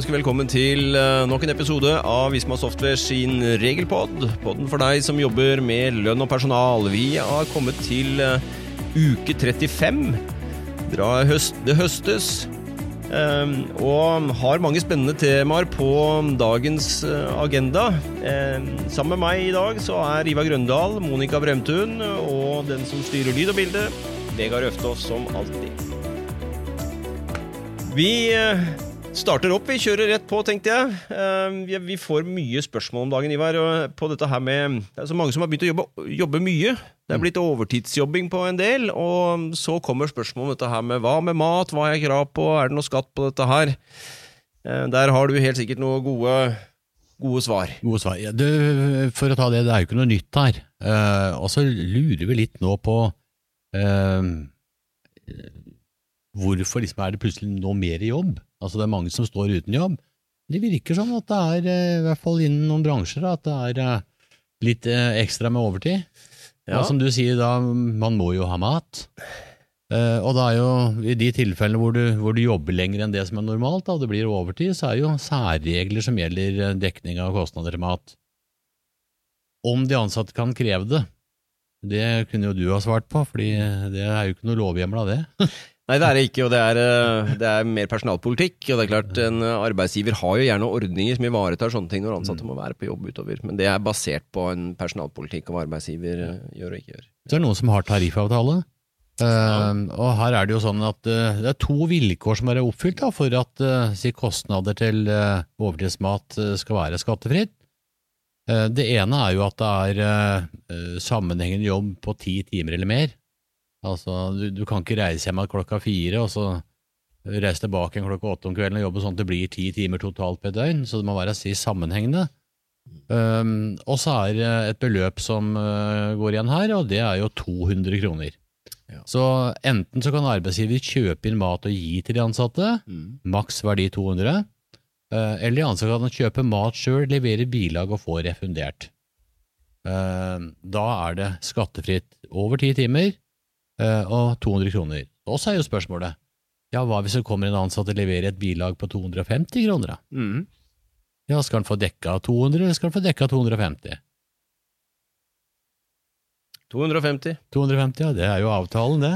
ønske velkommen til eh, nok en episode av Visma Software sin regelpod. Podden for deg som jobber med lønn og personal. Vi har kommet til eh, uke 35. Det høstes. eh, og har mange spennende temaer på dagens agenda. Sammen med meg i dag så er Ivar Grøndal, Monica Bremtun og den som styrer lyd og bilde, Vegard Øftås som alltid. Vi starter opp, vi kjører rett på, tenkte jeg. Eh, vi- får mye spørsmål om dagen, Ivar, på dette her med Det er så mange som har begynt å jobbe, jobbe mye. Det er blitt overtidsjobbing på en del, og så kommer spørsmål om dette her med hva med mat, hva har jeg krav på, er det noe skatt på dette her? Eh, Der har du helt sikkert noen gode, gode svar. Gode svar. Ja, du, for å ta det, det er jo ikke noe nytt her. Uh, og så lurer vi litt nå på eh, hvorfor liksom er det plutselig nå mer jobb? Altså det er mange som står uten jobb. Det virker som at det er, eh, i hvert fall innen noen bransjer, at det er eh, litt eh, ekstra med overtid. Ja. Og som du sier da, man må jo ha mat. Og da er jo i de tilfellene hvor du, hvor du jobber lenger enn det som er normalt, da, og det blir overtid, så er jo særregler som gjelder dekning av kostnader til mat. Om de ansatte kan kreve det, det kunne jo du ha svart på, fordi det er jo ikke noe lovhjemmel av det. Nei, det er det ikke, og det er, eh, det er mer personalpolitikk. Og det er klart, En eh, arbeidsgiver har jo gjerne ordninger som ivaretar sånne ting når ansatte må være på jobb utover. Men det er basert på en personalpolitikk om hva arbeidsgiver eh, gjør og ikke gjør. Så er det noen som har tariffavtale. Uh, og her er det jo sånn at uh, det er to vilkår som er oppfylt da, for at uh, si kostnader til overtidsmat skal være skattefritt. Det ene er jo at det er sammenhengende jobb på ti timer eller mer. Altså, du, du kan ikke reise hjem klokka fire og så reise tilbake igjen klokka åtte om kvelden og jobbe sånn at det blir ti timer totalt på et døgn, så det må være si sammenhengende. Um, og så er det et beløp som uh, går igjen her, og det er jo 200 kroner. Ja. Så enten så kan arbeidsgiver kjøpe inn mat og gi til de ansatte, maks verdi 200, uh, eller de ansatte kan kjøpe mat sjøl, levere bilag og få refundert. Uh, da er det skattefritt over ti timer og 200 kroner. Og så er jo spørsmålet, ja hva hvis det kommer en ansatt og leverer et bilag på 250 kroner da? Mm. Ja, skal han få dekka 200, eller skal han få dekka 250? 250. 250, ja, det er jo avtalen, det.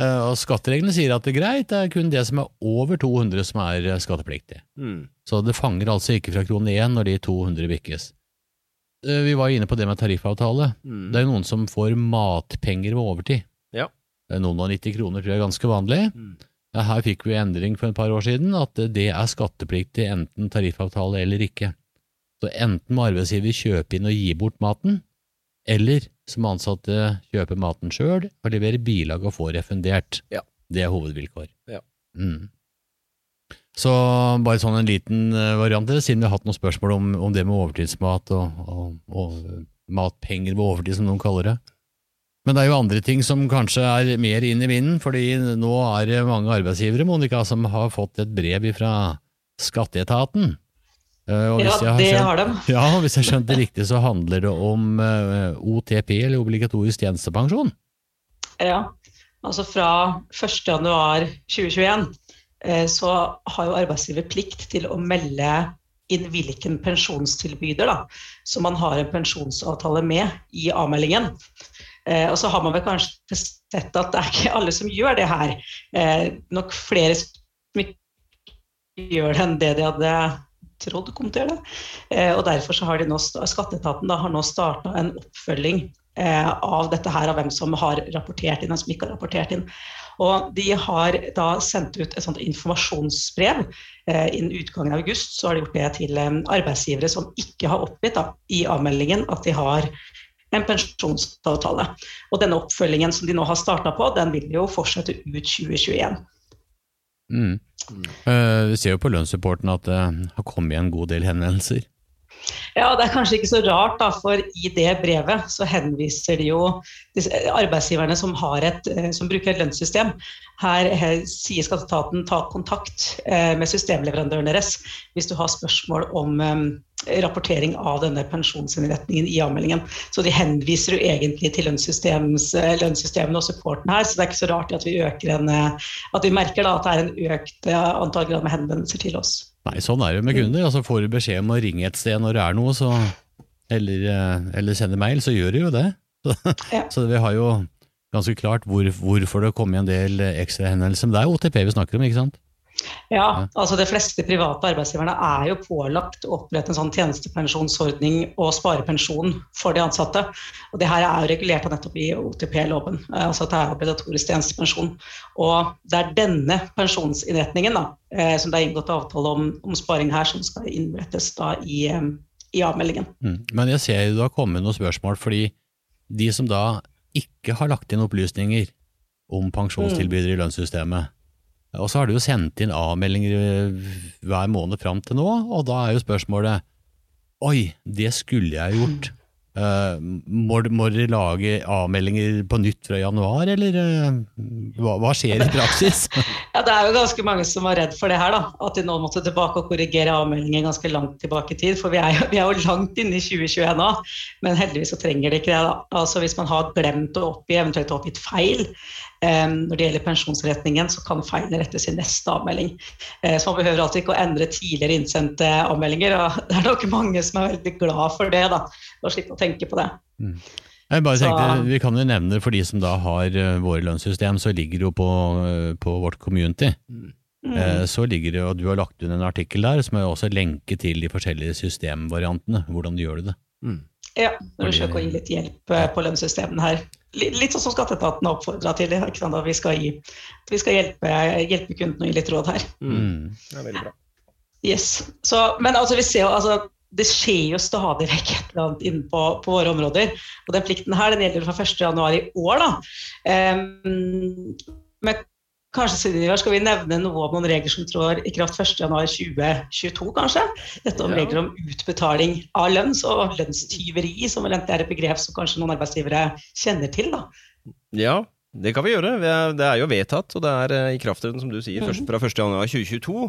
Eh, Og skattereglene sier at det er greit, det er kun det som er over 200 som er eh, skattepliktig. Mm. Så det fanger altså ikke fra krone én når de 200 bikkes. Eh, Vi var inne på det med tariffavtale. Mm. Det er jo noen som får matpenger ved overtid. Ja. Er Noen og 90 kroner tror jeg er ganske vanlig. Mm. Her fikk vi endring for et par år siden, at det er skattepliktig enten tariffavtale eller ikke. Så enten må arbeidsgiver kjøpe inn og gi bort maten, eller som ansatte kjøpe maten sjøl og levere bilag og få refundert. Ja. Det er hovedvilkår. Ja. Mm. Så bare sånn en liten eh, variant, siden vi har hatt noen spørsmål om, om det med overtidsmat og, og, og matpenger ved overtid, som noen kaller det. Men det er jo andre ting som kanskje er mer inn i vinden, fordi nå er det mange arbeidsgivere Monica, som har fått et brev fra skatteetaten. Eh, og Ja, det har de. Ja, hvis jeg skjønte det riktig, så handler det om eh, OTP, eller obligatorisk tjenestepensjon. Ja, altså fra 1.1.2021 eh, så har jo arbeidsgiver plikt til å melde inn hvilken pensjonstilbyder da, som man har en pensjonsavtale med i avmeldingen. Eh, og så har man vel kanskje sett at det er ikke alle som gjør det her. Eh, nok flere som gjør det enn det de hadde trodd kom til å gjøre det. Eh, og derfor har de nå, Skatteetaten da, har nå starta en oppfølging eh, av dette her, av hvem som har rapportert inn og som ikke har rapportert inn. Og de har da sendt ut et sånt informasjonsbrev. Eh, innen utgangen av august så har de gjort det til eh, arbeidsgivere som ikke har oppgitt da, i avmeldingen at de har en pensjonsavtale. Og denne oppfølgingen som de nå har starta på, den vil jo fortsette ut 2021. Mm. Uh, vi ser jo på lønnssupporten at det har kommet en god del henvendelser. Ja, det er kanskje ikke så rart, da, for i det brevet så henviser de jo arbeidsgiverne som, et, eh, som bruker et lønnssystem. Her her sier skatteetaten ta kontakt eh, med systemleverandøren deres hvis du har spørsmål om eh, rapportering av denne pensjonsinnretningen i avmeldingen. Så de henviser jo egentlig til lønnssystemene og supporten her, så det er ikke så rart at vi, en, at vi merker da, at det er en økt antall grad med henvendelser til oss. Nei, sånn er det med kunder. Altså Får du beskjed om å ringe et sted når det er noe, så, eller, eh, eller sende mail, så gjør du jo det. Så, Ja. så vi har jo ganske klart hvor, hvorfor det kommer en del ekstra henvendelser. Men det er jo OTP vi snakker om, ikke sant? Ja, altså De fleste private arbeidsgiverne er jo pålagt å opprette en sånn tjenestepensjonsordning og sparepensjon for de ansatte. Og Det her er jo regulert av nettopp i OTP-loven, eh, altså at det er obligatorisk tjenestepensjon. Og Det er denne pensjonsinnretningen da, eh, som det er inngått avtale om, om sparing her, som skal innrettes da i, eh, i avmeldingen. Mm. Men jeg ser det har kommet noen spørsmål, fordi de som da ikke har lagt inn opplysninger om pensjonstilbydere i lønnssystemet, og så har du jo sendt inn avmeldinger eh, hver måned fram til nå, og da er jo spørsmålet Oi, det skulle jeg gjort. Uh, må, må dere lage avmeldinger på nytt fra januar, eller uh, hva, hva skjer i praksis? Ja, Det er jo ganske mange som var redd for det her, da. At de nå måtte tilbake og korrigere avmeldinger ganske langt tilbake i tid. For vi er vi er jo langt inne i 2021 nå, men heldigvis så trenger det ikke det. da. Altså Hvis man har glemt å oppgi, eventuelt oppgitt feil når det gjelder pensjonsretningen, så kan feilene rettes i neste avmelding. Eh, så man behøver alltid ikke å endre tidligere innsendte avmeldinger. og Det er nok mange som er veldig glad for det, da. Å slippe å tenke på det. Jeg bare Så- tenkte, Vi kan jo nevne for de som da har eh, våre lønnssystem, så ligger det jo på, eh, på vårt community. Mm. Eh, Så ligger det, og Du har lagt ut en artikkel der som er også lenke til de forskjellige systemvariantene. Hvordan du gjør det. Ja, når du søker å gi litt hjelp på lønnssystemene her. Litt, sånn som skatteetaten har oppfordra til. Ikke sant? At vi skal, gi, vi skal hjelpe, hjelpe kundene og gi litt råd her. Mm. Det er veldig bra. Yes. Så, men altså, vi ser jo, altså, det skjer jo stadig vekk et eller annet inne på, på våre områder. Og den plikten her den gjelder fra 1.1 i år. da. Um, men kanskje skal vi nevne noe om noen regler som trår i kraft 1.1.2022, kanskje? Dette om regler om utbetaling av lønns- og lønnstyveri, som vel er et begrep som kanskje noen arbeidsgivere kjenner til. da. Ja, det kan vi gjøre. Det er jo vedtatt, og det er eh, i krafttreden, som du sier, først fra 1. januar 2022.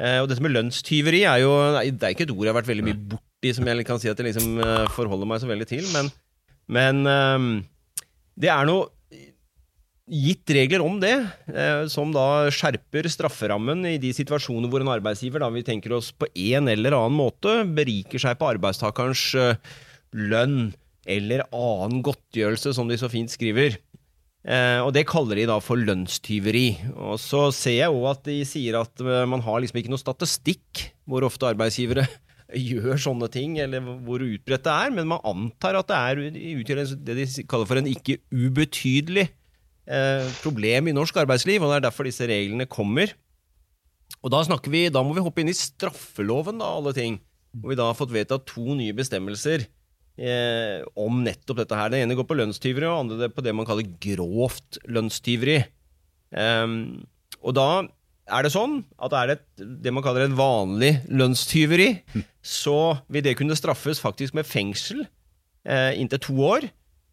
Eh, Og dette med lønnstyveri er jo Det er ikke et ord jeg har vært veldig mye borti, som jeg kan si at jeg liksom eh, forholder meg så veldig til, men, men eh, det er noe gitt regler om det, eh, som da skjerper strafferammen i de situasjoner hvor en arbeidsgiver, da vi tenker oss på en eller annen måte, beriker seg på arbeidstakerens eh, lønn eller annen godtgjørelse, som de så fint skriver. Eh, og det kaller de da for lønnstyveri. Og så ser jeg òg at de sier at man har liksom ikke noe statistikk hvor ofte arbeidsgivere gjør sånne ting, eller hvor utbredt det er, men man antar at det er, utgjør det de kaller for en ikke ubetydelig problem i norsk arbeidsliv, og det er derfor disse reglene kommer. Og da snakker vi, da må vi hoppe inn i straffeloven, da, alle ting. Hvor vi da har fått vedtatt to nye bestemmelser eh, om nettopp dette her. Det ene går på lønnstyveri, og det andre på det man kaller grovt lønnstyveri. Um, og da er det sånn at er det et, det man kaller et vanlig lønnstyveri, så vil det kunne straffes faktisk med fengsel eh, inntil to år.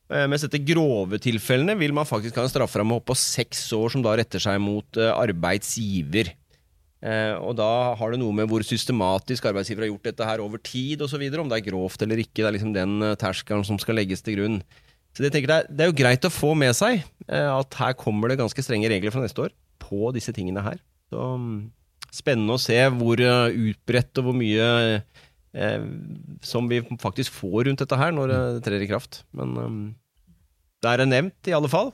Eh, mens dette grove tilfellene vil man faktisk ha en strafferamme på seks år, som da retter seg mot eh, arbeidsgiver. Eh, og da har det noe med hvor systematisk arbeidsgiver har gjort dette her over tid osv., om det er grovt eller ikke. Det er liksom den terskelen som skal legges til grunn. Så det, tenker jeg, det er jo greit å få med seg at her kommer det ganske strenge regler fra neste år på disse tingene her. Så mm, spennende å se hvor utbredt og hvor mye eh, som vi faktisk får rundt dette her når det trer i kraft. Men um, det er nevnt, i alle fall.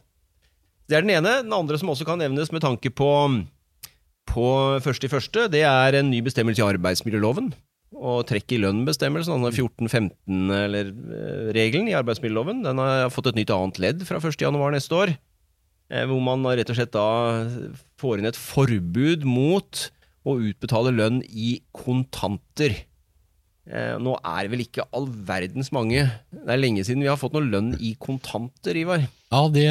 Det er den ene. Den andre som også kan nevnes med tanke på, på første i første, det er en ny bestemmelse i arbeidsmiljøloven. Og trekk i lønn-bestemmelsen, altså 14-15-regelen i arbeidsmiljøloven, den har fått et nytt annet ledd fra 1. januar neste år. Eh, hvor man rett og slett da får inn et forbud mot å utbetale lønn i kontanter. Eh, nå er det vel ikke all verdens mange Det er lenge siden vi har fått noe lønn i kontanter, Ivar. Ja, det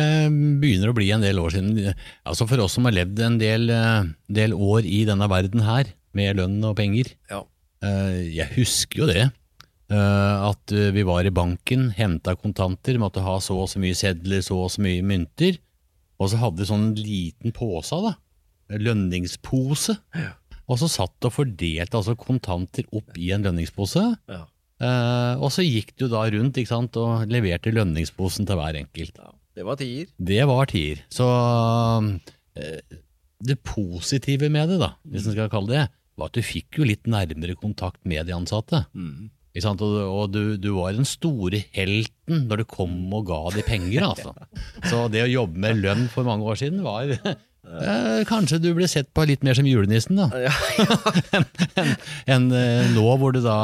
begynner å bli en del år siden. Altså For oss som har levd en del, eh, del år i denne verden her, med lønn og penger. Ja. Eh, Jeg husker jo det. eh, At vi var i banken, henta kontanter, måtte ha så og så mye sedler, så og så mye mynter. Og så hadde vi sånn liten pose, da. Lønningspose. Og så satt og fordelte altså kontanter opp i en lønningspose. Ja. Eh, og så gikk du da rundt sant, og leverte lønningsposen til hver enkelt. Det var tier. Det var tier. Så eh, det positive med det, da, hvis en skal kalle det, var at du fikk jo litt nærmere kontakt med de ansatte. Mm. Og, og du, du var den store helten når du kom og ga de penger, altså. Så det å jobbe med lønn for mange år siden var eh, Kanskje du blir sett på litt mer som julenissen, da, Ja, enn en, en, eh, nå hvor du da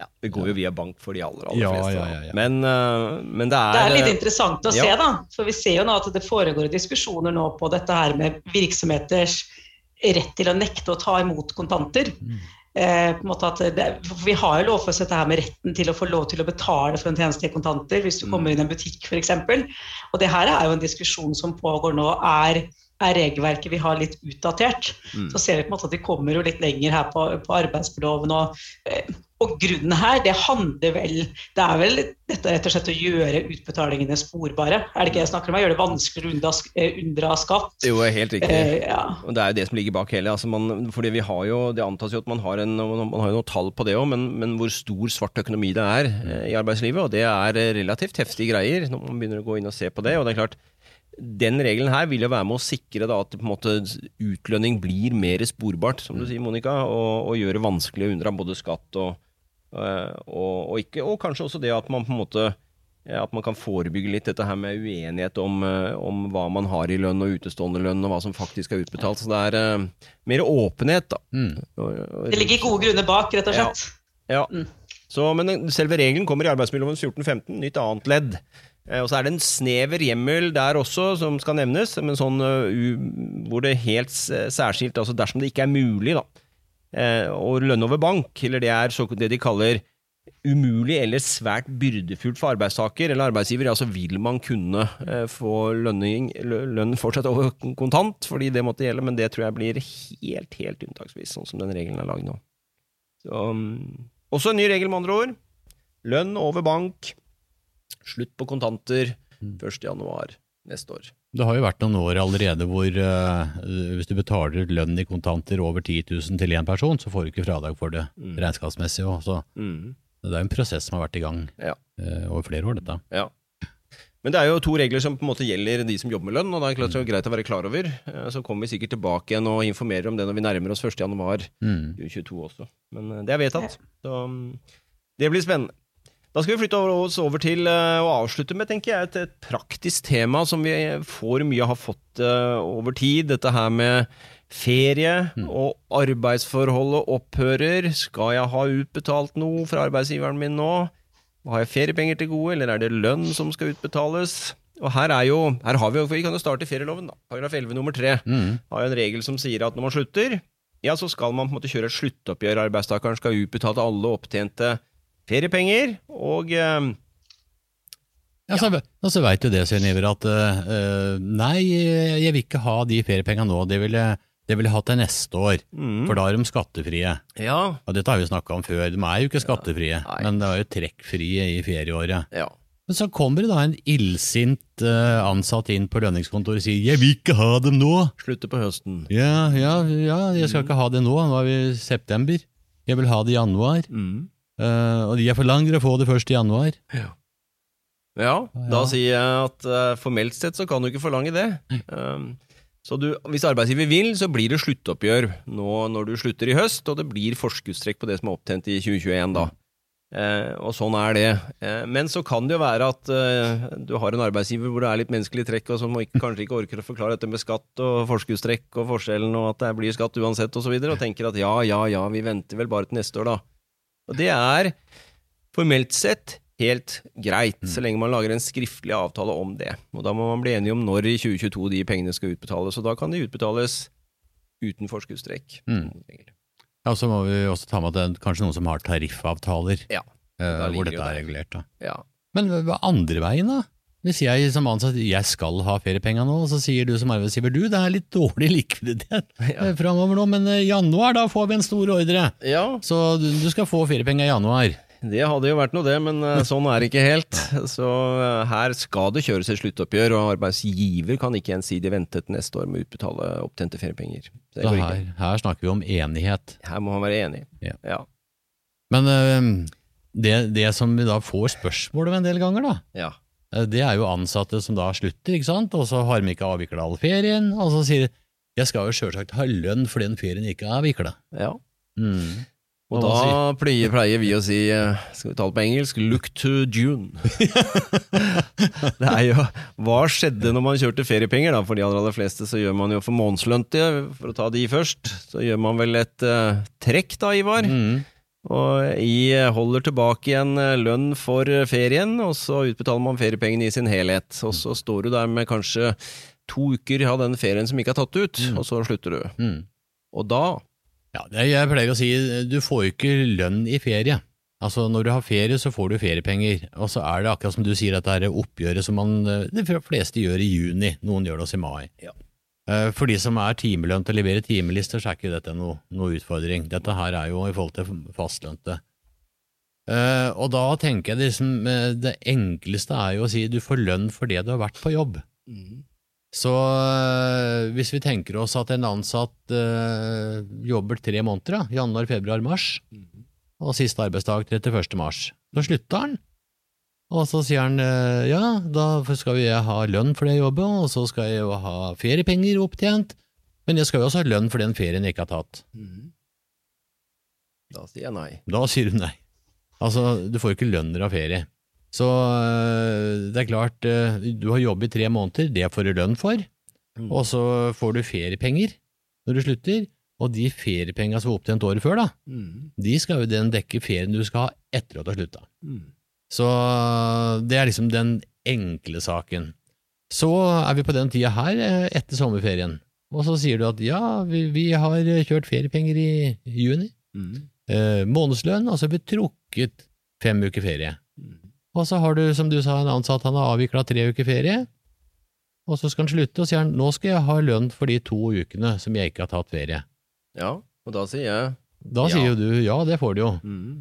ja, det går jo via bank for de aller, aller Ja, fleste. ja, ja, ja. Men, eh, men det er Det er litt eh, interessant å ja. se, da. For vi ser jo nå at det foregår diskusjoner nå på dette her med virksomheters rett til å nekte å ta imot kontanter. Eh, på en måte at det, vi har jo lovfestet dette her med retten til å få lov til å betale for en tjeneste i kontanter hvis du Mm. kommer inn i en butikk f.eks. Og det her er jo en diskusjon som pågår nå. Er, er regelverket vi har litt utdatert? Mm. Så ser vi på en måte at vi kommer jo litt lenger her på, på arbeidsmiljøloven. Og, eh, og grunnen her, det handler vel Det er vel dette rett og slett å gjøre utbetalingene sporbare. Er det ikke det jeg snakker om? Gjøre det vanskeligere å unndra, eh, unndra skatt. Jo, helt riktig. Eh, ja. Og Det er jo det som ligger bak hele. Altså man, fordi vi har jo, Det antas jo at man har, en, man har jo noen tall på det òg, men, men hvor stor svart økonomi det er eh, i arbeidslivet. Og det er relativt heftige greier når man begynner å gå inn og se på det. og det er klart den regelen her vil jo være med å sikre da, at på en måte utlønning blir mer sporbart, som du sier, Monica, og, og gjøre det vanskelig å unndra både skatt og, eh, og, og, ikke, og kanskje også det at man på en måte At man kan forebygge litt dette her med uenighet om, eh, om hva man har i lønn og utestående lønn, og hva som faktisk er utbetalt. Så det er uh, mer åpenhet, da. mm. Det ligger gode grunner bak, rett og Ja. slett. Ja. Mm. Så, men selve regelen kommer i arbeidsmiljøloven 1415, nytt annet ledd. Eh, Og så er det en snever hjemmel der også, som skal nevnes, men sånn eh, hvor det helt særskilt, altså dersom det ikke er mulig da, eh, å lønne over bank, eller det er så, det de kaller umulig eller svært byrdefullt for arbeidstaker eller arbeidsgiver, ja, så vil man kunne få lønning, lønn fortsatt over kontant, fordi det måtte gjelde, men det tror jeg blir helt, helt unntaksvis, sånn som den regelen er lagd nå. Så, um, også en ny regel, med andre ord. Lønn over bank. Slutt på kontanter 1. januar neste år. Det har jo vært noen år allerede hvor uh, hvis du betaler lønn i kontanter over 10 000 til én person, så får du ikke fradrag for det Mm. regnskapsmessig. Også. Mm. det er en prosess som har vært i gang Ja. uh, over flere år, dette. Ja. Men det er jo to regler som på en måte gjelder de som jobber med lønn, og det er klart det er greit å være klar over. Eh, Så kommer vi sikkert tilbake igjen og informerer om det når vi nærmer oss 1. januar Mm. 2022 også. Men eh, det er vedtatt. Så um, det blir spennende. Da skal vi flytte oss over til eh, å avslutte med tenker jeg, et, et praktisk tema som vi får mye har fått over tid. Dette her med ferie og arbeidsforholdet opphører. Skal jeg ha utbetalt noe fra arbeidsgiveren min nå? Har jeg feriepenger til gode, eller er det lønn som skal utbetales? Og her er jo, her har vi jo, for vi kan jo starte i ferieloven da, paragraf 11 nummer 3 Mm. har jo en regel som sier at når man slutter, ja, så skal man på en måte kjøre et sluttoppgjør. Arbeidstakeren skal utbetale alle opptjente feriepenger, og eh, Ja, så, og så veit du det, Svein Iver, at uh, nei, jeg vil ikke ha de feriepengene nå, det vil jeg, det vil de ha til neste år, mm, for da er de skattefrie. ja, Og dette har vi snakka om før, de er jo ikke skattefrie, ja, men det er jo trekkfrie i ferieåret. ja. Men så kommer det da en illsint eh, ansatt inn på lønningskontoret og sier 'jeg vil ikke ha dem nå'. Slutter på høsten. Ja, ja, ja, jeg skal ikke ha det nå, nå er vi i september. Jeg vil ha det i januar. Mm. Uh, og jeg forlanger å få det først i januar. Ja. ja, da sier jeg at uh, formelt sett så kan du ikke forlange det. Um, så du, hvis arbeidsgiver vil, så blir det sluttoppgjør nå når du slutter i høst, og det blir forskuddstrekk på det som er opptjent i 2021 da. Eh, og sånn er det. Eh, men så kan det jo være at eh, du har en arbeidsgiver hvor det er litt menneskelig trekk, og som ikke, kanskje ikke orker å forklare dette med skatt og forskuddstrekk og forskjellen, og at det blir skatt uansett og, så videre, og tenker at ja, ja, ja, vi venter vel bare til neste år, da. Og det er formelt sett helt greit, så lenge man lager en skriftlig avtale om det. Og da må man bli enige om når i 2022 de pengene skal utbetales, og da kan de utbetales uten forskuddstrekk. Mm. Ja, Så må vi også ta med at det er kanskje noen som har tariffavtaler Ja, uh, hvor dette er regulert. da. Ja. Men hva andre veien, da? Hvis jeg som ansatt jeg skal ha feriepenger nå, så sier du som arbeidsgiver du, det er litt dårlig likviditet Ja. eh, framover nå, men i januar da får vi en stor ordre. ja, Så du, du skal få feriepenger i januar. Det hadde jo vært noe det, men eh, sånn er det ikke helt. Så eh, her skal det kjøres et sluttoppgjør, og arbeidsgiver kan ikke gjensidig vente til neste år med å utbetale opptjente feriepenger. Det Så her, her snakker vi om enighet. Her må man være enig. Ja. Ja. Men eh, det, det som vi da får spørsmål om en del ganger, da, ja. eh, det er jo ansatte som da slutter, ikke sant, og så har de ikke avvikla all ferien, og så sier de Jeg skal jo sjølsagt ha lønn for den ferien ikke er avvikla. Ja. Mm. Og da pleier, pleier vi å si, eh, skal vi tale på engelsk, look to June. det er jo, Hva skjedde når man kjørte feriepenger? da? For de aller, fleste så gjør man jo for månedslønte, for å ta de først, så gjør man vel et uh, trekk da, Ivar? Mm. Og i holder tilbake igjen eh, lønn for ferien, og så utbetaler man feriepengene i sin helhet. Og så står du der med kanskje to uker av den ferien som ikke er tatt ut, Mm. og så slutter du. Mm. Og da Ja, jeg pleier å si du får ikke lønn i ferie. Altså Når du har ferie, så får du feriepenger. Og så er det akkurat som du sier, at det er oppgjøret som man, eh, de fleste gjør i juni. Noen gjør det også i mai. Ja. Eh, For de som er timelønt og leverer timelister, så er ikke dette noe, noe utfordring. Dette her er jo i forhold til fastlønte. Eh, Og da tenker jeg liksom det enkleste er jo å si du får lønn for det du har vært på jobb. Så øh, hvis vi tenker oss at en ansatt øh, jobber tre måneder, januar, februar, mars, og siste arbeidsdag 31. mars, da slutter han. Og så sier han øh, ja, da skal jeg ha lønn for det jobbet, og så skal jeg jo ha feriepenger opptjent, men jeg skal jo også ha lønn for den ferien jeg ikke har tatt. Da sier jeg nei. Da sier du nei. Altså, du får ikke lønner av ferie. Så øh, det er klart, øh, du har jobbet i tre måneder, det får du lønn for. Og så får du feriepenger når du slutter, og de feriepengene som var opptjent året før, da, de skal jo den dekke ferien du skal ha etter at du har slutta. Så det er liksom den enkle saken. Så er vi på den tida her eh, etter sommerferien, og så sier du at ja, vi, vi har kjørt feriepenger i juni. Eh, månedslønn, og så har vi trukket fem uker ferie. Og så har du, som du sa, en ansatt, han har avvikla tre uker ferie, og så skal han slutte, og sier han nå skal jeg ha lønn for de to ukene som jeg ikke har tatt ferie. Ja, og da sier jeg Da Ja. sier jo du ja, det får du jo,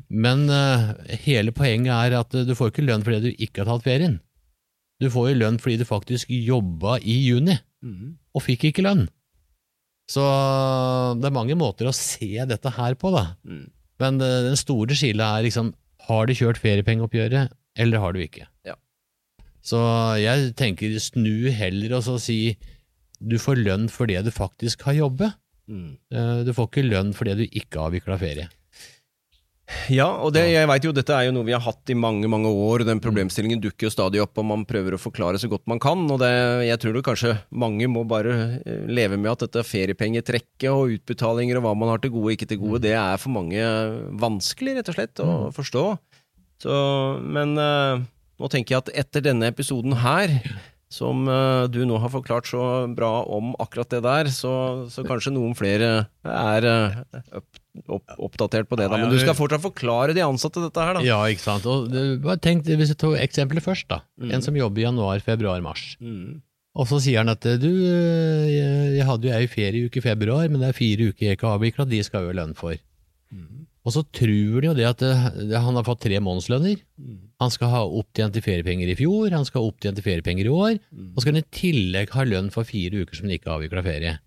men uh, hele poenget er at eh, du får ikke lønn fordi du ikke har tatt ferien. Du får jo lønn fordi du faktisk jobba i juni, og fikk ikke lønn. Så det er mange måter å se dette her på, da. Mm. Men uh, den store skillet er liksom, har du kjørt feriepengeoppgjøret, eller har du ikke? Ja. Så jeg tenker snu heller og så si du får lønn for det du faktisk har jobbet. Mm. Du får ikke lønn for det du ikke har avvikla ferie. Ja, og det, jeg vet jo, dette er jo noe vi har hatt i mange mange år. Den problemstillingen dukker jo stadig opp, og man prøver å forklare så godt man kan. og det, Jeg tror det kanskje mange må bare eh, leve med at dette feriepengetrekket og utbetalinger og hva man har til gode og ikke til gode, det er for mange vanskelig, rett og slett, å forstå. Så, men uh, nå tenker jeg at etter denne episoden her, som uh, du nå har forklart så bra om akkurat det der, så, så kanskje noen flere er uh, opp, opp, oppdatert på det. Da. Men du skal fortsatt forklare de ansatte dette her, da. Ja, ikke sant. Og bare tenk, hvis jeg tar eksempelet først, da. Mm. En som jobber i januar, februar, mars. Mm. Og så sier han at du, jeg, jeg hadde jo ei ferieuke i februar, men det er fire uker jeg ikke har avvikla, de skal jeg jo ha lønn for. Og så tror de jo det at det, det, han har fått tre månedslønner. Han skal ha opptjente feriepenger i fjor, han skal ha opptjente feriepenger i år, og skal han i tillegg ha lønn for fire uker som han ikke har avvikla ferie.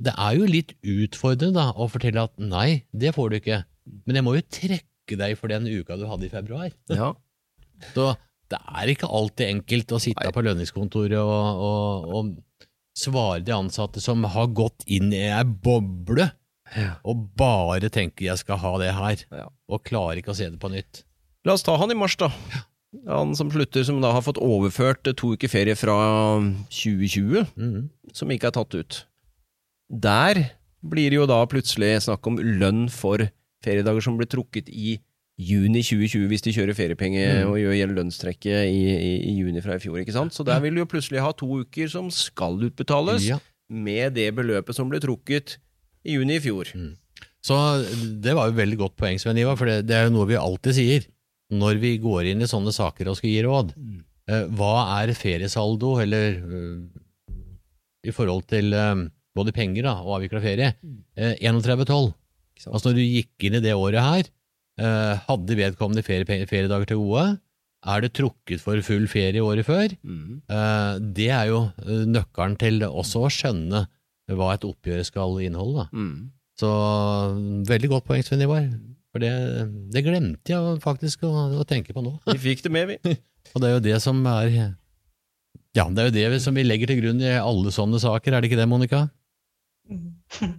Det er jo litt utfordrende da, å fortelle at nei, det får du ikke, men jeg må jo trekke deg for den uka du hadde i februar. Ja. Så det er ikke alltid enkelt å sitte Nei. på lønningskontoret og, og, og svare de ansatte som har gått inn i ei boble Ja. og bare tenker jeg skal ha det her, Ja. og klarer ikke å se det på nytt. La oss ta han i mars, da. Han som slutter, som da har fått overført to uker ferie fra 2020, Mhm. som ikke er tatt ut. Der blir det jo da plutselig snakk om lønn for feriedager som blir trukket i juni 2020, hvis de kjører feriepenge Mm. og gjør lønnstrekket i, i, i juni fra i fjor. ikke sant? Så der vil du jo plutselig ha to uker som skal utbetales, Ja. med det beløpet som ble trukket i juni i fjor. Så det var jo veldig godt poeng, Sven Ivar, for det, det er jo noe vi alltid sier når vi går inn i sånne saker og skal gi råd. Eh, hva er feriesaldo, eller uh, i forhold til eh, både penger da, og avvikla ferie? Eh, 31,12. Altså når du gikk inn i det året her, eh, hadde vedkommende ferie, feriedager til gode? Er det trukket for full ferie året før? Mm. Eh, det er jo nøkkelen til også å skjønne hva et oppgjør skal inneholde. Da. Mm. Så veldig godt poeng, Svein Ivar. For det, det glemte jeg faktisk å, å tenke på nå. Vi fikk det med, vi. Og det er jo det som er Ja, det er jo det som vi legger til grunn i alle sånne saker, er det ikke det, Monica?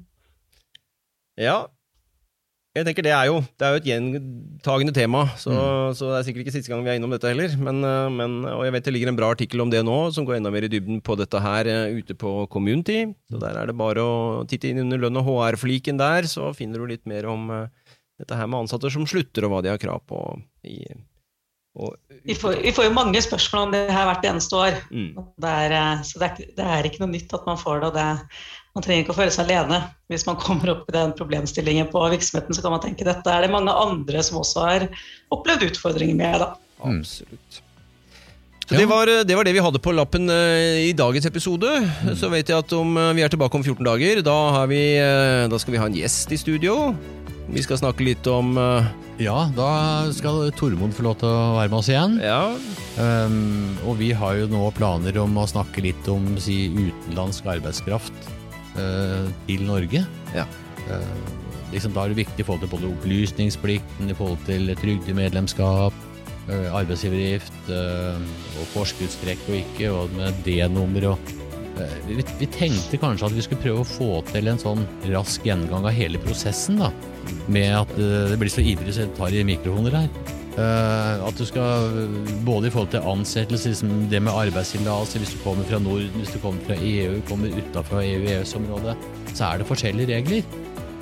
Ja. Jeg tenker Det er jo Det er jo et gjentagende tema, så, Mm. så det er sikkert ikke siste gang vi er innom dette heller. Men, eh, men, og jeg vet det ligger en bra artikkel om det nå, som går enda mer i dybden på dette her eh, ute på Community. Så Der er det bare å titte inn under lønn og HR-fliken der, så finner du litt mer om eh, dette her med ansatte som slutter, og hva de har krav på. I, og, Vi får, vi får jo mange spørsmål om det her hvert eneste år. mm, Det er, så det er, ikke- det er ikke noe nytt at man får det. og det man trenger ikke å føle seg alene. Hvis man kommer opp i den problemstillingen på virksomheten, så kan man tenke dette er det mange andre som også har opplevd utfordringer med. Da. Mm. absolutt. Så det, var, det var det vi hadde på lappen eh, i dagens episode. Mm. Så vet jeg at om eh, vi er tilbake om 14 dager, da, har vi, eh, da skal vi ha en gjest i studio. Vi skal snakke litt om Ja, da skal Tormod få lov til å være med oss igjen. Ja, Um, og vi har jo nå planer om å snakke litt om si, utenlandsk arbeidskraft til Norge. Ja. Eh, liksom, da er det viktig i forhold til både opplysningsplikten, i forhold til trygdemedlemskap, uh, arbeidsgiveravgift eh, og forskuddstrekk og ikke, og med D-nummer og eh, vi, vi tenkte kanskje at vi skulle prøve å få til en sånn rask gjennomgang av hele prosessen, da. Med at eh, det blir så ivrig så jeg tar i mikrofoner her. Uh, at du skal både i forhold til ansettelse, liksom det med arbeidstillatelse, hvis du kommer fra Norden, hvis du kommer fra EU, kommer utenfor EU-EØS-området, så er det forskjellige regler.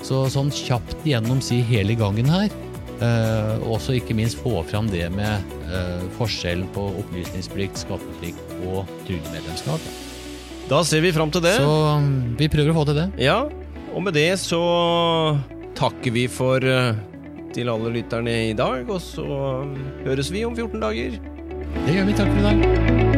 Så sånn kjapt gjennom si hele gangen her, Uh, også ikke minst få fram det med uh, forskjellen på opplysningsplikt, skatteplikt og trygdemedlemskap. Da ser vi fram til det. Så um, vi prøver å få til det. Ja, og med det så takker vi for eh, til alle lytterne i dag, og så eh, høres vi om 14 dager. Det gjør vi. Takk for i dag.